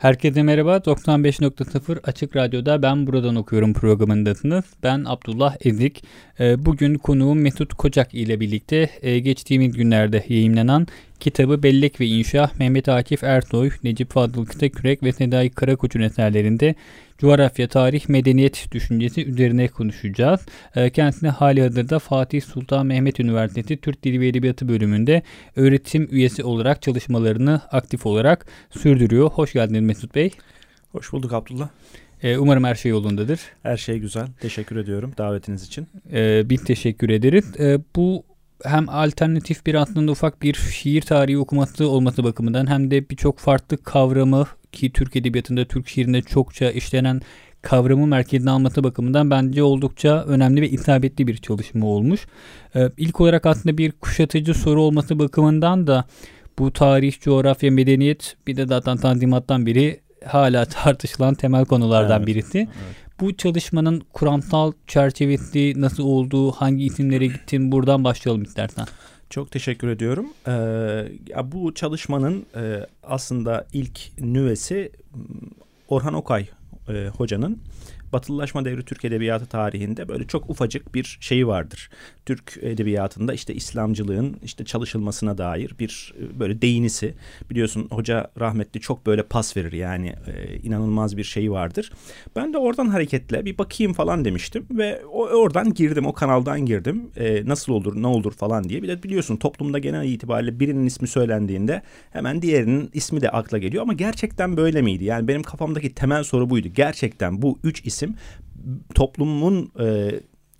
Herkese merhaba. 95.0 Açık Radyo'da Ben Buradan Okuyorum programındasınız. Ben Abdullah Ezik. Ee, bugün konuğum Mesut Kocak ile birlikte e, geçtiğimiz günlerde yayınlanan kitabı Bellek ve İnşa Mehmet Akif Ersoy, Necip Fazıl Kıtakürek ve Sedai Karakoç'un eserlerinde coğrafya, tarih, medeniyet düşüncesi üzerine konuşacağız. E, kendisine hali hazırda Fatih Sultan Mehmet Üniversitesi Türk Dili ve Edebiyatı bölümünde öğretim üyesi olarak çalışmalarını aktif olarak sürdürüyor. Hoş geldiniz Mesut Bey. Hoş bulduk Abdullah. E, umarım her şey yolundadır. Her şey güzel. Teşekkür ediyorum davetiniz için. E, biz teşekkür ederiz. E, bu hem alternatif bir aslında ufak bir şiir tarihi okuması olması bakımından hem de birçok farklı kavramı ki Türk Edebiyatı'nda Türk şiirinde çokça işlenen kavramı merkezine alması bakımından bence oldukça önemli ve isabetli bir çalışma olmuş. Ee, ilk olarak aslında bir kuşatıcı soru olması bakımından da bu tarih, coğrafya, medeniyet bir de zaten tanzimattan biri hala tartışılan temel konulardan evet, birisi. Evet. Bu çalışmanın kuramsal çerçevesi nasıl olduğu, hangi isimlere gittin buradan başlayalım istersen. Çok teşekkür ediyorum. Ee, bu çalışmanın e, aslında ilk nüvesi Orhan Okay e, hocanın Batılılaşma devri Türk Edebiyatı tarihinde böyle çok ufacık bir şeyi vardır. Türk edebiyatında işte İslamcılığın işte çalışılmasına dair bir e, böyle değinisi. Biliyorsun hoca rahmetli çok böyle pas verir yani e, inanılmaz bir şey vardır. Ben de oradan hareketle bir bakayım falan demiştim ve oradan girdim o kanaldan girdim. E, nasıl olur ne olur falan diye. Bir de biliyorsun toplumda genel itibariyle birinin ismi söylendiğinde hemen diğerinin ismi de akla geliyor ama gerçekten böyle miydi? Yani benim kafamdaki temel soru buydu. Gerçekten bu üç isim toplumun e,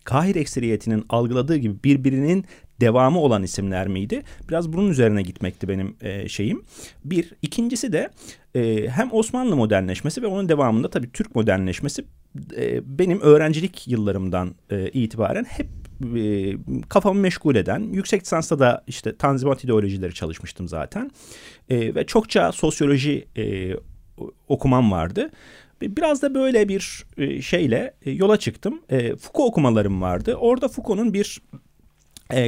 Kahir ekseriyetinin algıladığı gibi birbirinin devamı olan isimler miydi? Biraz bunun üzerine gitmekti benim e, şeyim. Bir. ikincisi de e, hem Osmanlı modernleşmesi ve onun devamında tabii Türk modernleşmesi e, benim öğrencilik yıllarımdan e, itibaren hep e, kafamı meşgul eden, yüksek lisansta da işte tanzimat ideolojileri çalışmıştım zaten. E, ve çokça sosyoloji e, okumam vardı. Biraz da böyle bir e, şeyle e, yola çıktım. E, Foucault okumalarım vardı. Orada Foucault'un bir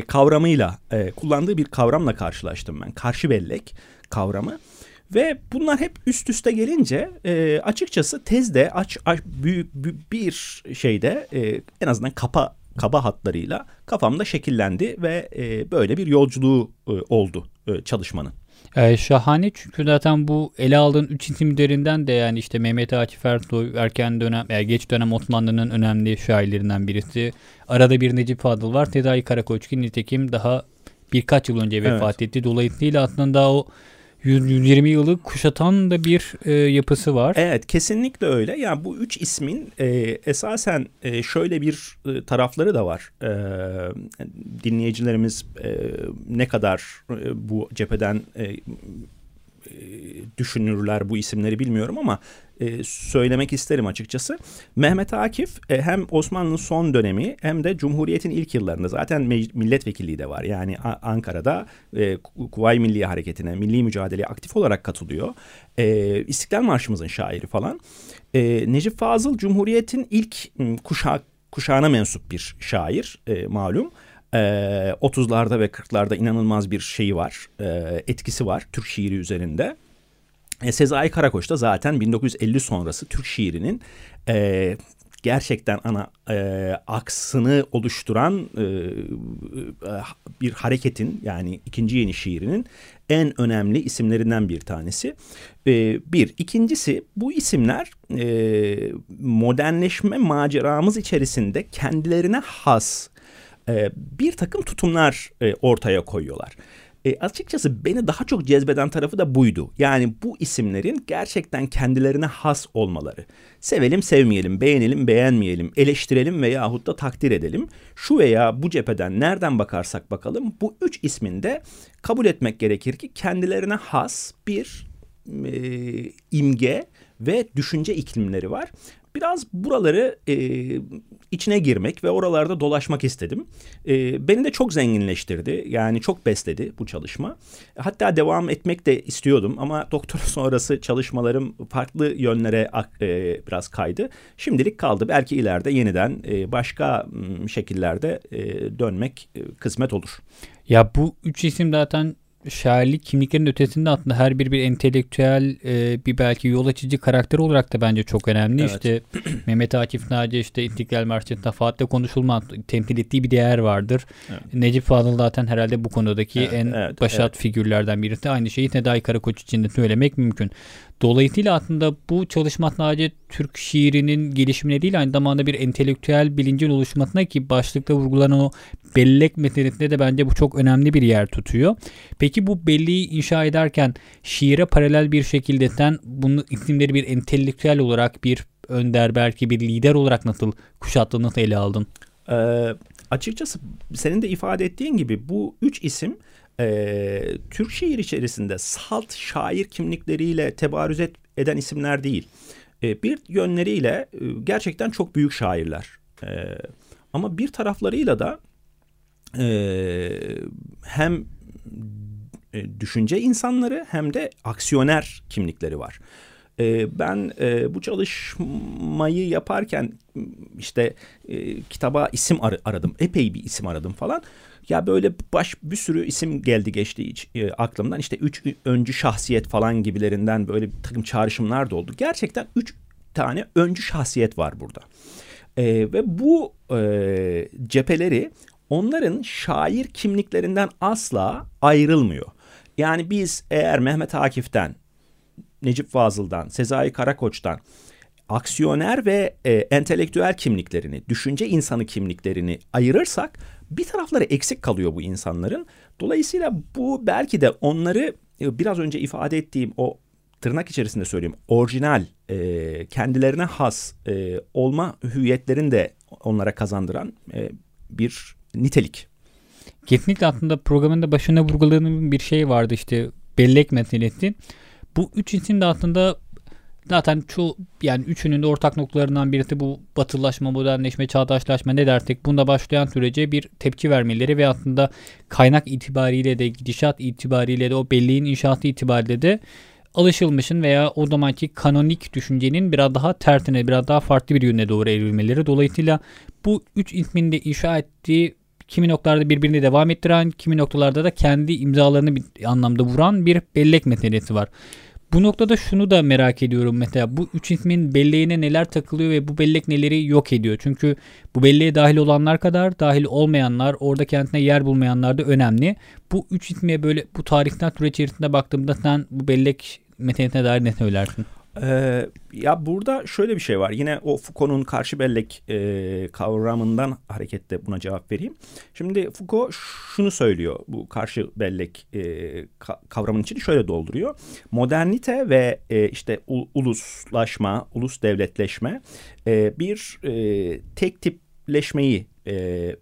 kavramıyla, kullandığı bir kavramla karşılaştım ben. Karşı bellek kavramı. Ve bunlar hep üst üste gelince açıkçası tezde aç, aç büyük, bir şeyde en azından kapa kaba hatlarıyla kafamda şekillendi ve böyle bir yolculuğu oldu çalışmanın. Ee, şahane çünkü zaten bu ele aldığın üç isimlerinden de yani işte Mehmet Akif Ersoy erken dönem yani geç dönem Osmanlı'nın önemli şairlerinden birisi. Arada bir Necip Fadıl var. Tedai Karakoçki nitekim daha birkaç yıl önce vefat evet. etti. Dolayısıyla aslında o 120 yılı kuşatan da bir e, yapısı var. Evet kesinlikle öyle. Yani bu üç ismin e, esasen e, şöyle bir e, tarafları da var. E, dinleyicilerimiz e, ne kadar e, bu cepheden e, e, düşünürler bu isimleri bilmiyorum ama e, söylemek isterim açıkçası. Mehmet Akif e, hem Osmanlı'nın son dönemi hem de Cumhuriyet'in ilk yıllarında zaten milletvekilliği de var. Yani Ankara'da e, Kuvayi Milli Hareketi'ne, milli mücadeleye aktif olarak katılıyor. E, İstiklal Marşımızın şairi falan. E, Necip Fazıl Cumhuriyet'in ilk kuşağı kuşağına mensup bir şair e, malum. E, 30'larda ve 40'larda inanılmaz bir şeyi var, e, etkisi var Türk şiiri üzerinde. E, Sezai Karakoç da zaten 1950 sonrası Türk şiirinin e, gerçekten ana e, aksını oluşturan e, e, bir hareketin yani ikinci yeni şiirinin en önemli isimlerinden bir tanesi. E, bir. ikincisi bu isimler e, modernleşme maceramız içerisinde kendilerine has e, bir takım tutumlar e, ortaya koyuyorlar. E, açıkçası beni daha çok cezbeden tarafı da buydu. Yani bu isimlerin gerçekten kendilerine has olmaları. Sevelim sevmeyelim, beğenelim beğenmeyelim, eleştirelim veyahut da takdir edelim. Şu veya bu cepheden nereden bakarsak bakalım bu üç isminde kabul etmek gerekir ki kendilerine has bir e, imge ve düşünce iklimleri var. Biraz buraları e, içine girmek ve oralarda dolaşmak istedim. E, beni de çok zenginleştirdi. Yani çok besledi bu çalışma. Hatta devam etmek de istiyordum ama doktora sonrası çalışmalarım farklı yönlere e, biraz kaydı. Şimdilik kaldı. Belki ileride yeniden e, başka şekillerde e, dönmek e, kısmet olur. Ya bu üç isim zaten şairlik kimliklerin ötesinde aslında her bir bir entelektüel e, bir belki yol açıcı karakter olarak da bence çok önemli. Evet. İşte Mehmet Akif Naci işte İstiklal Marşı'nda Fatih'te konuşulma temsil ettiği bir değer vardır. Evet. Necip Fazıl zaten herhalde bu konudaki evet, en evet, başat evet. figürlerden birisi. Aynı şeyi Nedai Karakoç için de söylemek mümkün. Dolayısıyla aslında bu çalışma sadece Türk şiirinin gelişimine değil aynı zamanda bir entelektüel bilincin oluşmasına ki başlıkta vurgulanan o bellek meselesinde de bence bu çok önemli bir yer tutuyor. Peki bu belleği inşa ederken şiire paralel bir şekilde sen bunu isimleri bir entelektüel olarak bir önder belki bir lider olarak nasıl kuşattın nasıl ele aldın? Ee, açıkçası senin de ifade ettiğin gibi bu üç isim e, Türk şiir içerisinde salt şair kimlikleriyle tebarüz et, eden isimler değil. E, bir yönleriyle e, gerçekten çok büyük şairler. E, ama bir taraflarıyla da e, hem e, düşünce insanları hem de aksiyoner kimlikleri var. Ben e, bu çalışmayı yaparken işte e, kitaba isim ar- aradım. Epey bir isim aradım falan. Ya böyle baş bir sürü isim geldi geçti iç, e, aklımdan. İşte üç öncü şahsiyet falan gibilerinden böyle bir takım çağrışımlar da oldu. Gerçekten üç tane öncü şahsiyet var burada. E, ve bu e, cepheleri onların şair kimliklerinden asla ayrılmıyor. Yani biz eğer Mehmet Akif'ten, Necip Fazıl'dan, Sezai Karakoç'tan aksiyoner ve e, entelektüel kimliklerini, düşünce insanı kimliklerini ayırırsak bir tarafları eksik kalıyor bu insanların. Dolayısıyla bu belki de onları e, biraz önce ifade ettiğim o tırnak içerisinde söyleyeyim orijinal e, kendilerine has e, olma hüviyetlerini de onlara kazandıran e, bir nitelik. Kesinlikle aslında programın da başına vurguladığım bir şey vardı işte bellek meselesi. Bu üç isim de aslında zaten çoğu yani üçünün de ortak noktalarından birisi bu batılılaşma, modernleşme, çağdaşlaşma ne dersek bunda başlayan sürece bir tepki vermeleri ve aslında kaynak itibariyle de gidişat itibariyle de o belleğin inşaatı itibariyle de alışılmışın veya o zamanki kanonik düşüncenin biraz daha tersine, biraz daha farklı bir yöne doğru evrilmeleri. Dolayısıyla bu üç ismin de inşa ettiği kimi noktalarda birbirini devam ettiren, kimi noktalarda da kendi imzalarını bir anlamda vuran bir bellek meselesi var. Bu noktada şunu da merak ediyorum mesela bu üç ismin belleğine neler takılıyor ve bu bellek neleri yok ediyor. Çünkü bu belleğe dahil olanlar kadar dahil olmayanlar orada kendine yer bulmayanlar da önemli. Bu üç ismiye böyle bu tarihten süreç içerisinde baktığımda sen bu bellek meselesine dair ne söylersin? Ee, ya burada şöyle bir şey var. Yine o Foucault'un karşı bellek e, kavramından hareketle buna cevap vereyim. Şimdi Foucault şunu söylüyor. Bu karşı bellek e, kavramının içini şöyle dolduruyor. Modernite ve e, işte u, uluslaşma, ulus devletleşme e, bir e, tek tipleşmeyi, e,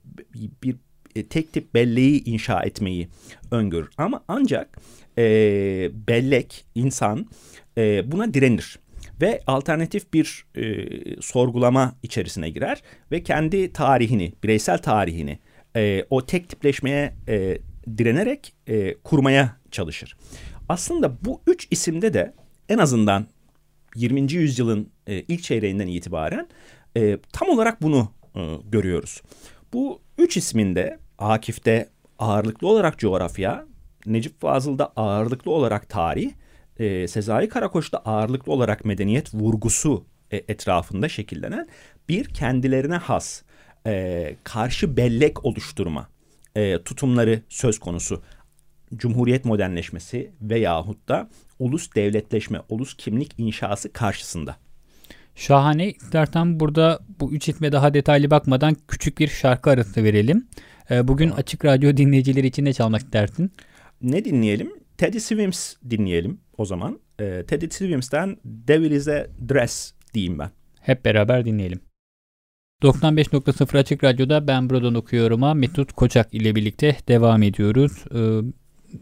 bir e, tek tip belleği inşa etmeyi öngörür. Ama ancak e, bellek, insan e, buna direnir ve alternatif bir e, sorgulama içerisine girer ve kendi tarihini, bireysel tarihini e, o tek tipleşmeye e, direnerek e, kurmaya çalışır. Aslında bu üç isimde de en azından 20. yüzyılın e, ilk çeyreğinden itibaren e, tam olarak bunu e, görüyoruz. Bu üç isminde Akif'te ağırlıklı olarak coğrafya, Necip Fazıl'da ağırlıklı olarak tarih, e, Sezai Karakoç'ta ağırlıklı olarak medeniyet vurgusu e, etrafında şekillenen bir kendilerine has e, karşı bellek oluşturma e, tutumları söz konusu. Cumhuriyet modernleşmesi veyahut da ulus devletleşme, ulus kimlik inşası karşısında. Şahane. İstersen burada bu üç isme daha detaylı bakmadan küçük bir şarkı arası verelim. Ee, bugün Açık Radyo dinleyicileri için ne çalmak istersin? ne dinleyelim? Teddy Swims dinleyelim o zaman. E, Teddy Swims'ten Devil is a Dress diyeyim ben. Hep beraber dinleyelim. 95.0 Açık Radyo'da ben buradan okuyorum'a Mesut Koçak ile birlikte devam ediyoruz. Ee,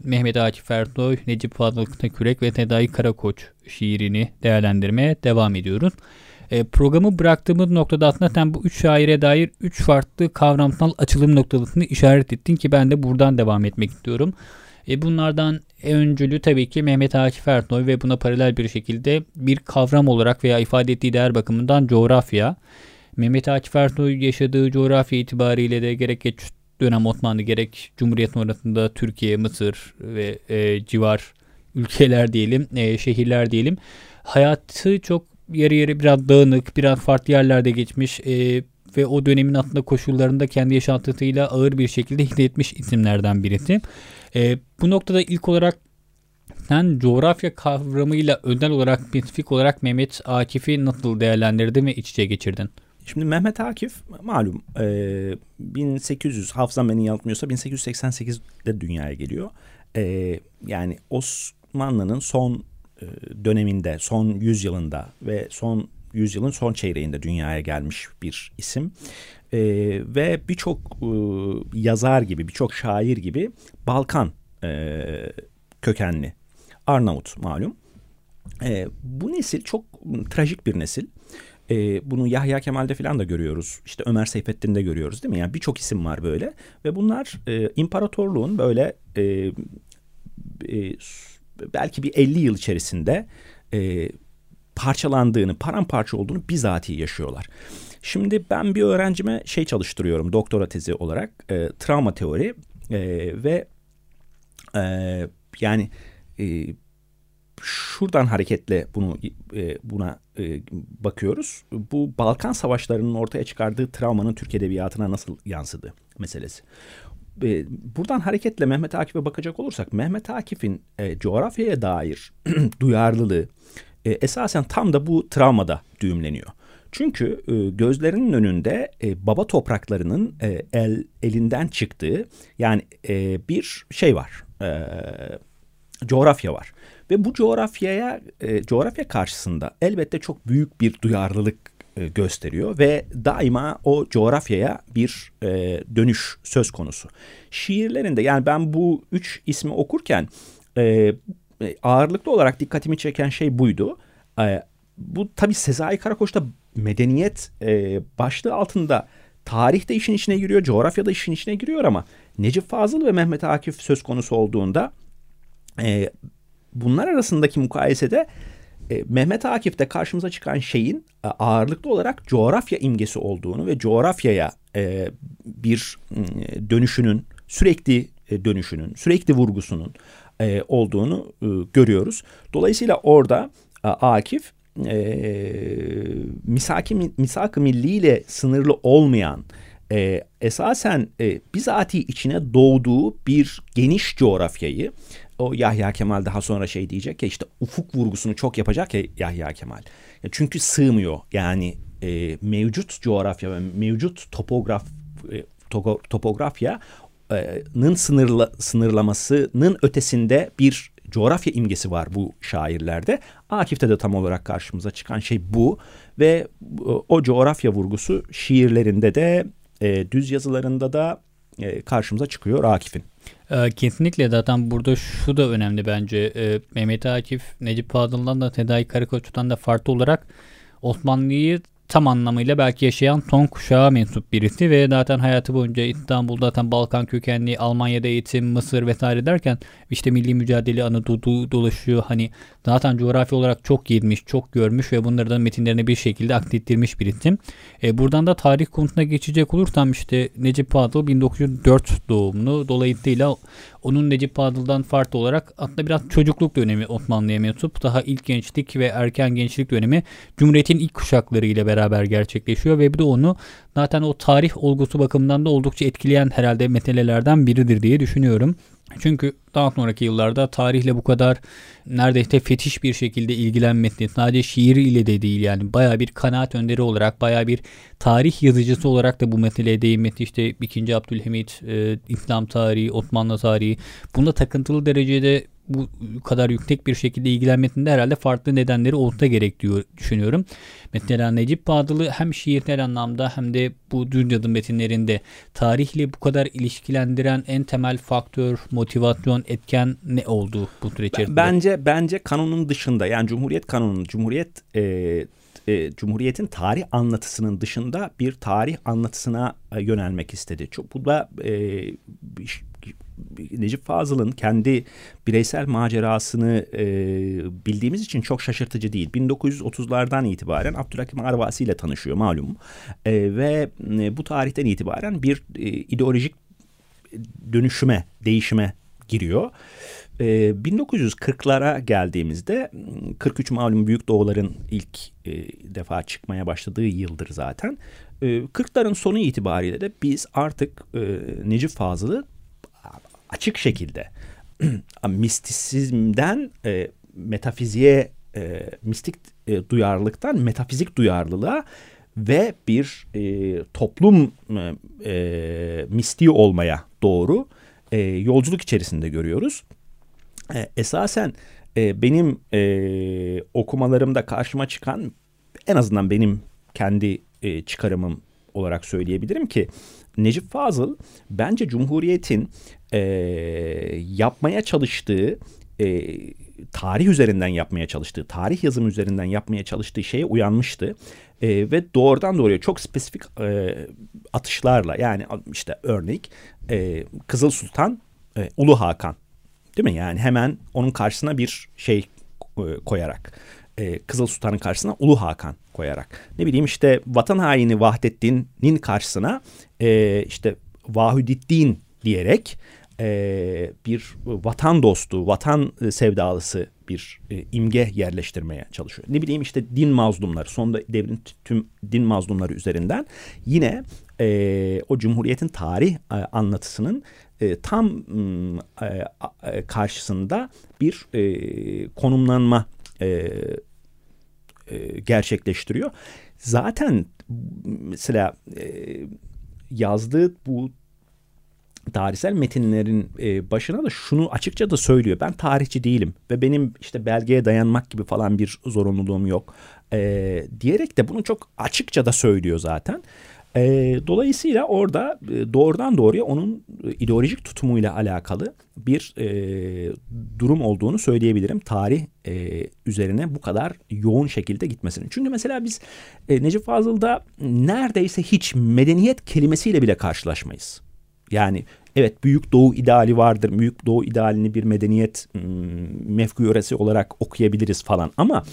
Mehmet Akif Ersoy, Necip Fazıl Kürek ve Tedai Karakoç şiirini değerlendirmeye devam ediyoruz. E, programı bıraktığımız noktada aslında sen bu üç şaire dair üç farklı kavramsal açılım noktasını işaret ettin ki ben de buradan devam etmek istiyorum. E, bunlardan öncülü tabii ki Mehmet Akif Ersoy ve buna paralel bir şekilde bir kavram olarak veya ifade ettiği değer bakımından coğrafya. Mehmet Akif Ersoy yaşadığı coğrafya itibariyle de gerek geç dönem Osmanlı gerek Cumhuriyet sonrasında Türkiye, Mısır ve e, civar ülkeler diyelim, e, şehirler diyelim. Hayatı çok yarı yarı biraz dağınık, biraz farklı yerlerde geçmiş e, ve o dönemin aslında koşullarında kendi yaşantısıyla ağır bir şekilde hissetmiş isimlerden birisi. E, bu noktada ilk olarak sen coğrafya kavramıyla özel olarak, spesifik olarak Mehmet Akif'i nasıl değerlendirdin ve iç içe geçirdin? Şimdi Mehmet Akif malum e, 1800 hafızam beni yanıltmıyorsa 1888'de dünyaya geliyor. E, yani Osmanlı'nın son e, döneminde, son yüzyılında ve son yüzyılın son çeyreğinde dünyaya gelmiş bir isim. E, ve birçok e, yazar gibi, birçok şair gibi Balkan e, kökenli. Arnavut malum. E, bu nesil çok trajik bir nesil. E, bunu Yahya Kemal'de falan da görüyoruz. İşte Ömer Seyfettin'de görüyoruz değil mi? Yani birçok isim var böyle. Ve bunlar e, imparatorluğun böyle e, e, belki bir 50 yıl içerisinde e, parçalandığını, paramparça olduğunu bizatihi yaşıyorlar. Şimdi ben bir öğrencime şey çalıştırıyorum doktora tezi olarak e, travma teori e, ve e, yani e, şuradan hareketle bunu e, buna e, bakıyoruz. Bu Balkan savaşlarının ortaya çıkardığı travmanın Türk edebiyatına nasıl yansıdı meselesi. E, buradan hareketle Mehmet Akif'e bakacak olursak Mehmet Akif'in e, coğrafyaya dair duyarlılığı e, esasen tam da bu travmada düğümleniyor. Çünkü e, gözlerinin önünde e, baba topraklarının e, el elinden çıktığı yani e, bir şey var. E, coğrafya var. Ve bu coğrafyaya e, coğrafya karşısında elbette çok büyük bir duyarlılık e, gösteriyor ve daima o coğrafyaya bir e, dönüş söz konusu. Şiirlerinde yani ben bu üç ismi okurken e, e ağırlıklı olarak dikkatimi çeken şey buydu. E, bu tabi Sezai Karakoç'ta medeniyet e, başlığı altında tarih de işin içine giriyor, coğrafya da işin içine giriyor ama Necip Fazıl ve Mehmet Akif söz konusu olduğunda e, bunlar arasındaki mukayesede e, Mehmet Akif'te karşımıza çıkan şeyin e, ağırlıklı olarak coğrafya imgesi olduğunu ve coğrafyaya e, bir e, dönüşünün sürekli e, dönüşünün, sürekli vurgusunun e, olduğunu e, görüyoruz. Dolayısıyla orada e, Akif e, misaki, misak-ı milli ile sınırlı olmayan e, esasen e, bizatihi içine doğduğu bir geniş coğrafyayı o Yahya Kemal daha sonra şey diyecek ya işte ufuk vurgusunu çok yapacak ya Yahya Kemal. Çünkü sığmıyor yani e, mevcut coğrafya ve mevcut topograf e, topo, topografyanın sınırla, sınırlamasının ötesinde bir coğrafya imgesi var bu şairlerde. Akif'te de tam olarak karşımıza çıkan şey bu ve o coğrafya vurgusu şiirlerinde de e, düz yazılarında da e, karşımıza çıkıyor Akif'in. E, kesinlikle zaten burada şu da önemli bence. E, Mehmet Akif, Necip Fazıl'dan da Tedai Karakoç'tan da farklı olarak Osmanlı'yı tam anlamıyla belki yaşayan son kuşağa mensup birisi ve zaten hayatı boyunca İstanbul'da zaten Balkan kökenli Almanya'da eğitim, Mısır vesaire derken işte milli mücadele Anadolu dolaşıyor. Hani zaten coğrafya olarak çok girmiş, çok görmüş ve bunları da metinlerine bir şekilde aklettirmiş birisi. E, buradan da tarih konusuna geçecek olursam işte Necip Fazıl 1904 doğumlu. Dolayısıyla onun Necip Fazıl'dan farklı olarak aslında biraz çocukluk dönemi Osmanlı'ya mensup. Daha ilk gençlik ve erken gençlik dönemi Cumhuriyet'in ilk kuşakları ile beraber gerçekleşiyor ve bir de onu zaten o tarih olgusu bakımından da oldukça etkileyen herhalde meselelerden biridir diye düşünüyorum. Çünkü daha sonraki yıllarda tarihle bu kadar neredeyse fetiş bir şekilde ilgilenmesi sadece şiir ile de değil yani baya bir kanaat önderi olarak baya bir tarih yazıcısı olarak da bu meseleye değinmesi işte 2. Abdülhamit, e, İslam tarihi, Osmanlı tarihi bunda takıntılı derecede bu kadar yüksek bir şekilde ilgilenmesinde herhalde farklı nedenleri olsa gerek diyor düşünüyorum. Mesela Necip Fazıl'ı hem şiirsel anlamda hem de bu Dünyadı metinlerinde tarihle bu kadar ilişkilendiren en temel faktör, motivasyon, etken ne oldu bu süreç içerisinde? Bence bence kanunun dışında yani Cumhuriyet kanunun Cumhuriyet e, e, Cumhuriyet'in tarih anlatısının dışında bir tarih anlatısına e, yönelmek istedi. Çok bu da e, Necip Fazıl'ın kendi bireysel macerasını e, bildiğimiz için çok şaşırtıcı değil. 1930'lardan itibaren Abdülhakim Arvasi ile tanışıyor malum. E, ve e, bu tarihten itibaren bir e, ideolojik dönüşüme, değişime giriyor. E, 1940'lara geldiğimizde 43 malum Büyük Doğuların ilk e, defa çıkmaya başladığı yıldır zaten. E, 40'ların sonu itibariyle de biz artık e, Necip Fazıl'ı açık şekilde mistisizmden e, metafiziğe e, mistik e, duyarlılıktan metafizik duyarlılığa ve bir e, toplum e, e, mistiği olmaya doğru e, yolculuk içerisinde görüyoruz. E, esasen e, benim e, okumalarımda karşıma çıkan en azından benim kendi e, çıkarımım olarak söyleyebilirim ki Necip Fazıl bence Cumhuriyet'in e, yapmaya çalıştığı e, tarih üzerinden yapmaya çalıştığı, tarih yazımı üzerinden yapmaya çalıştığı şeye uyanmıştı. E, ve doğrudan doğruya çok spesifik e, atışlarla yani işte örnek e, Kızıl Sultan, e, Ulu Hakan değil mi? Yani hemen onun karşısına bir şey e, koyarak e, Kızıl Sultan'ın karşısına Ulu Hakan koyarak. Ne bileyim işte vatan haini Vahdettin'in karşısına e, işte Vahüdiddin diyerek e, bir vatan dostu, vatan sevdalısı bir e, imge yerleştirmeye çalışıyor. Ne bileyim işte din mazlumları, sonunda devrin tüm din mazlumları üzerinden yine e, o Cumhuriyet'in tarih e, anlatısının e, tam e, e, karşısında bir e, konumlanma e, e, gerçekleştiriyor. Zaten mesela e, yazdığı bu tarihsel metinlerin e, başına da şunu açıkça da söylüyor. Ben tarihçi değilim ve benim işte belgeye dayanmak gibi falan bir zorunluluğum yok. E, diyerek de bunu çok açıkça da söylüyor zaten. E, dolayısıyla orada e, doğrudan doğruya onun e, ideolojik tutumuyla alakalı bir e, durum olduğunu söyleyebilirim. Tarih e, üzerine bu kadar yoğun şekilde gitmesinin. Çünkü mesela biz e, Necip Fazıl'da neredeyse hiç medeniyet kelimesiyle bile karşılaşmayız. Yani evet Büyük Doğu ideali vardır. Büyük Doğu idealini bir medeniyet mefkûresi olarak okuyabiliriz falan ama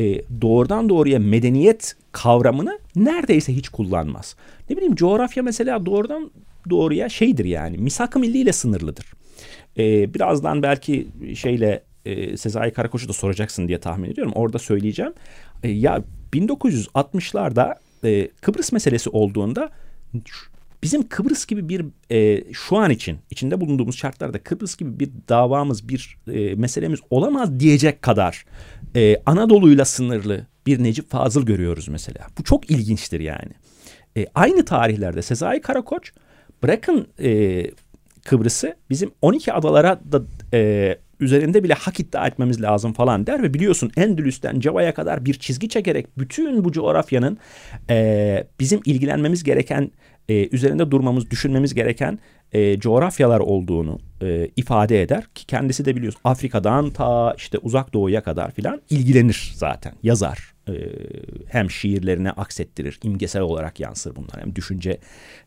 e, doğrudan doğruya medeniyet kavramını neredeyse hiç kullanmaz. Ne bileyim coğrafya mesela doğrudan doğruya şeydir yani misak-ı milli ile sınırlıdır. E, birazdan belki şeyle e, Sezai Karakoç'u da soracaksın diye tahmin ediyorum. Orada söyleyeceğim. E, ya 1960'larda e, Kıbrıs meselesi olduğunda bizim Kıbrıs gibi bir e, şu an için içinde bulunduğumuz şartlarda Kıbrıs gibi bir davamız bir e, meselemiz olamaz diyecek kadar e, Anadolu'yla sınırlı bir Necip Fazıl görüyoruz mesela. Bu çok ilginçtir yani. E, aynı tarihlerde Sezai Karakoç bırakın e, Kıbrıs'ı bizim 12 adalara da e, üzerinde bile hak iddia etmemiz lazım falan der ve biliyorsun Endülüs'ten Cava'ya kadar bir çizgi çekerek bütün bu coğrafyanın e, bizim ilgilenmemiz gereken e, üzerinde durmamız, düşünmemiz gereken e, coğrafyalar olduğunu e, ifade eder. Ki kendisi de biliyoruz Afrika'dan ta işte uzak doğuya kadar filan ilgilenir zaten. Yazar e, hem şiirlerine aksettirir imgesel olarak yansır bunlar hem düşünce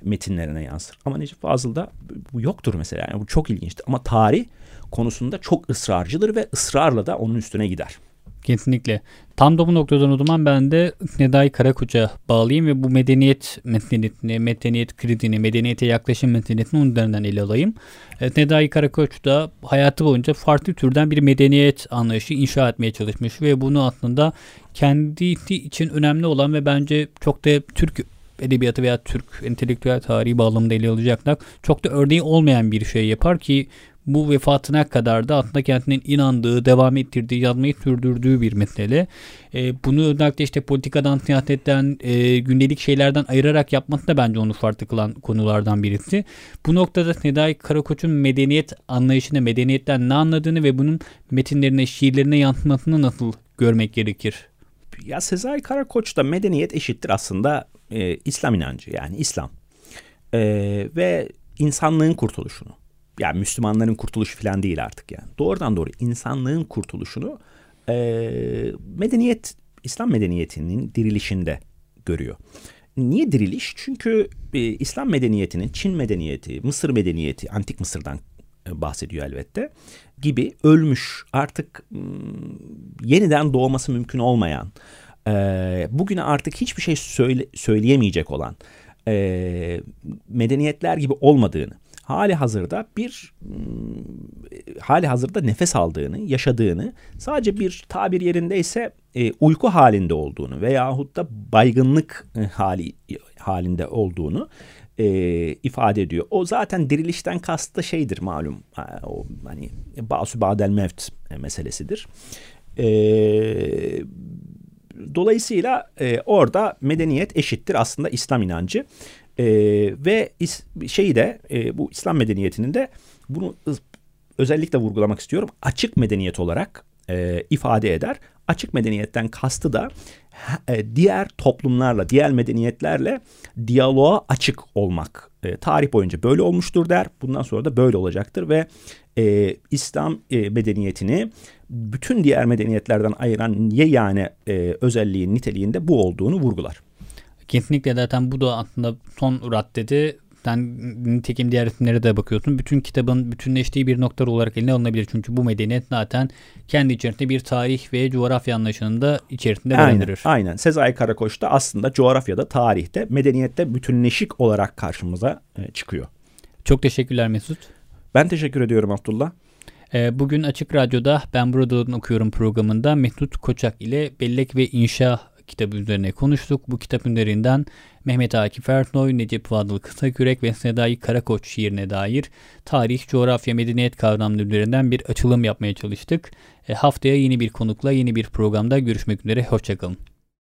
metinlerine yansır. Ama Necip Fazıl'da bu yoktur mesela. Yani bu çok ilginçtir. Ama tarih konusunda çok ısrarcıdır ve ısrarla da onun üstüne gider. Kesinlikle. Tam da bu noktadan o zaman ben de Neday Karakoç'a bağlayayım ve bu medeniyet medeniyetini, medeniyet krizini, medeniyete yaklaşım medeniyetini onun üzerinden ele alayım. Evet, Neday Karakoç da hayatı boyunca farklı türden bir medeniyet anlayışı inşa etmeye çalışmış ve bunu aslında kendisi için önemli olan ve bence çok da Türk edebiyatı veya Türk entelektüel tarihi bağlamında ele alacaklar. Çok da örneği olmayan bir şey yapar ki bu vefatına kadar da aslında kendinin inandığı, devam ettirdiği, yazmayı sürdürdüğü bir mesele. E, bunu özellikle işte politikadan, siyasetten, e, gündelik şeylerden ayırarak yapması da bence onu farklı kılan konulardan birisi. Bu noktada Nedai Karakoç'un medeniyet anlayışını, medeniyetten ne anladığını ve bunun metinlerine, şiirlerine yansımasını nasıl görmek gerekir? Ya Sezai Karakoç'ta medeniyet eşittir aslında e, İslam inancı yani İslam. E, ve insanlığın kurtuluşunu yani Müslümanların kurtuluşu falan değil artık yani. Doğrudan doğru insanlığın kurtuluşunu e, medeniyet, İslam medeniyetinin dirilişinde görüyor. Niye diriliş? Çünkü e, İslam medeniyetinin Çin medeniyeti, Mısır medeniyeti, antik Mısır'dan e, bahsediyor elbette gibi ölmüş artık m, yeniden doğması mümkün olmayan e, bugüne artık hiçbir şey söyle, söyleyemeyecek olan e, medeniyetler gibi olmadığını hali hazırda bir hali hazırda nefes aldığını, yaşadığını, sadece bir tabir yerindeyse e, uyku halinde olduğunu veyahut da baygınlık e, hali halinde olduğunu e, ifade ediyor. O zaten dirilişten kastı şeydir malum. O hani basu badel mevt meselesidir. E, dolayısıyla e, orada medeniyet eşittir aslında İslam inancı. E, ve is, şeyi de e, bu İslam medeniyetinin de bunu özellikle vurgulamak istiyorum. Açık medeniyet olarak e, ifade eder. Açık medeniyetten kastı da e, diğer toplumlarla, diğer medeniyetlerle diyaloğa açık olmak. E, tarih boyunca böyle olmuştur der. Bundan sonra da böyle olacaktır ve e, İslam e, medeniyetini bütün diğer medeniyetlerden ayıran yegane e, özelliğin niteliğinde bu olduğunu vurgular. Kesinlikle zaten bu da aslında son raddede sen nitekim diğer isimlere de bakıyorsun. Bütün kitabın bütünleştiği bir nokta olarak eline alınabilir. Çünkü bu medeniyet zaten kendi içerisinde bir tarih ve coğrafya anlayışının da içerisinde barındırır. Aynen, aynen. Sezai Karakoç da aslında coğrafyada, tarihte, medeniyette bütünleşik olarak karşımıza e, çıkıyor. Çok teşekkürler Mesut. Ben teşekkür ediyorum Abdullah. E, bugün Açık Radyo'da Ben Burada Okuyorum programında Mesut Koçak ile Bellek ve İnşa kitabı üzerine konuştuk. Bu kitap üzerinden Mehmet Akif Ersoy, Necip Fadıl Kısakürek ve Sedai Karakoç şiirine dair tarih, coğrafya, medeniyet kavramları üzerinden bir açılım yapmaya çalıştık. E, haftaya yeni bir konukla yeni bir programda görüşmek üzere. Hoşçakalın.